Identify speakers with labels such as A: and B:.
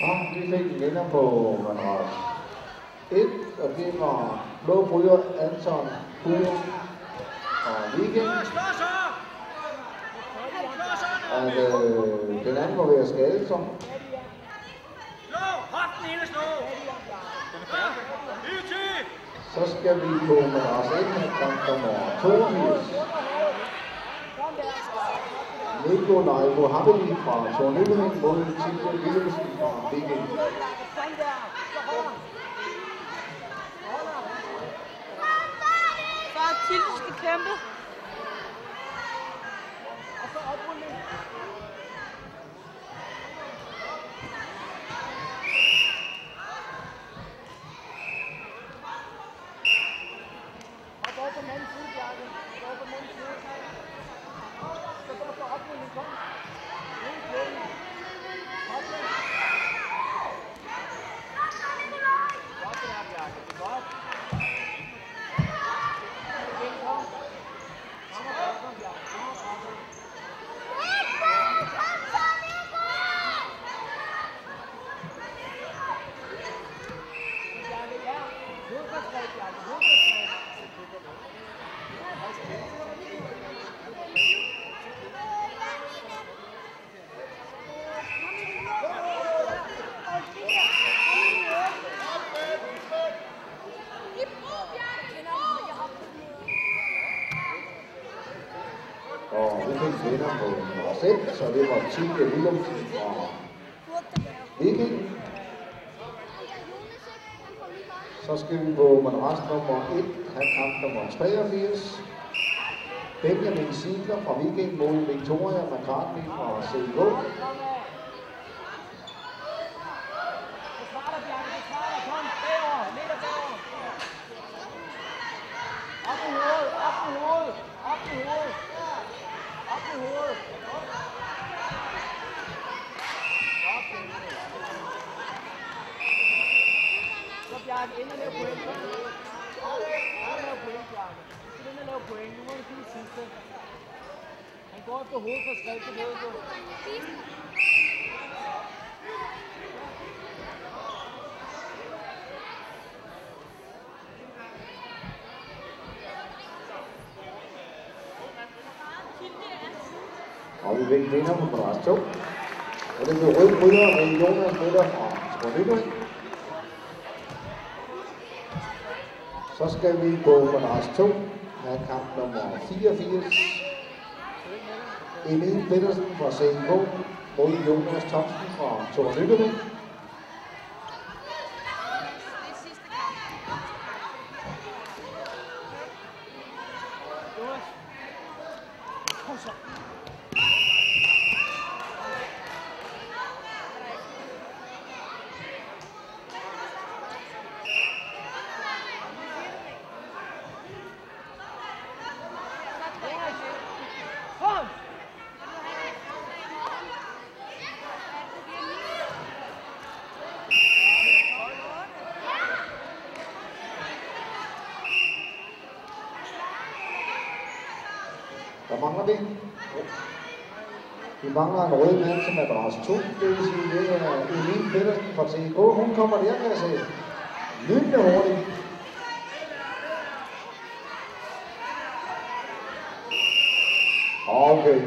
A: Og đi
B: xây dựng đến Apple và nói Ít ở khi mà đô
A: phối luận em chọn khu ở Viking And uh, the name of. Så skal vi gå med os ind i kamp nummer 92. Rico Nai
B: Mohammedi fra Tornøllingen mod Tine Willemsen fra DG. Bare
A: Tine skal kæmpe. Og så oprulling. Hop over på den anden side, Bjarke. Hop den anden side fra Viking.
C: Bare Tilde skal kæmpe.
A: Og vi fik vinder på nummer 6, så det var Tilde Willumsen og Viking. Så skal vi på madras nummer 1, have kamp nummer 83. Benjamin Sigler fra Viking mod Victoria McCartney fra CK.
D: Så Bjarke, ind og lav point. Ind og lav point, Bjarke. Ind og lav point. Nu må du give sidste. Han går efter hovedet for skridt, det ved du.
A: Og vi fik vinder på madras 2. Og det blev rød bryder med Jonas Møller fra Tornøbing. Så skal vi på madras 2, af kamp nummer 84. Emil Pedersen fra CNK mod Jonas Thomsen fra Tor
D: Lykkeby. Kom så. Kom!
A: Der mangler vi. Vi mangler en rød mand som til madras 2. Det vil sige, det er Emil Pedersen fra TK. Hun kommer der, kan jeg se. Lynende hurtigt. Okay.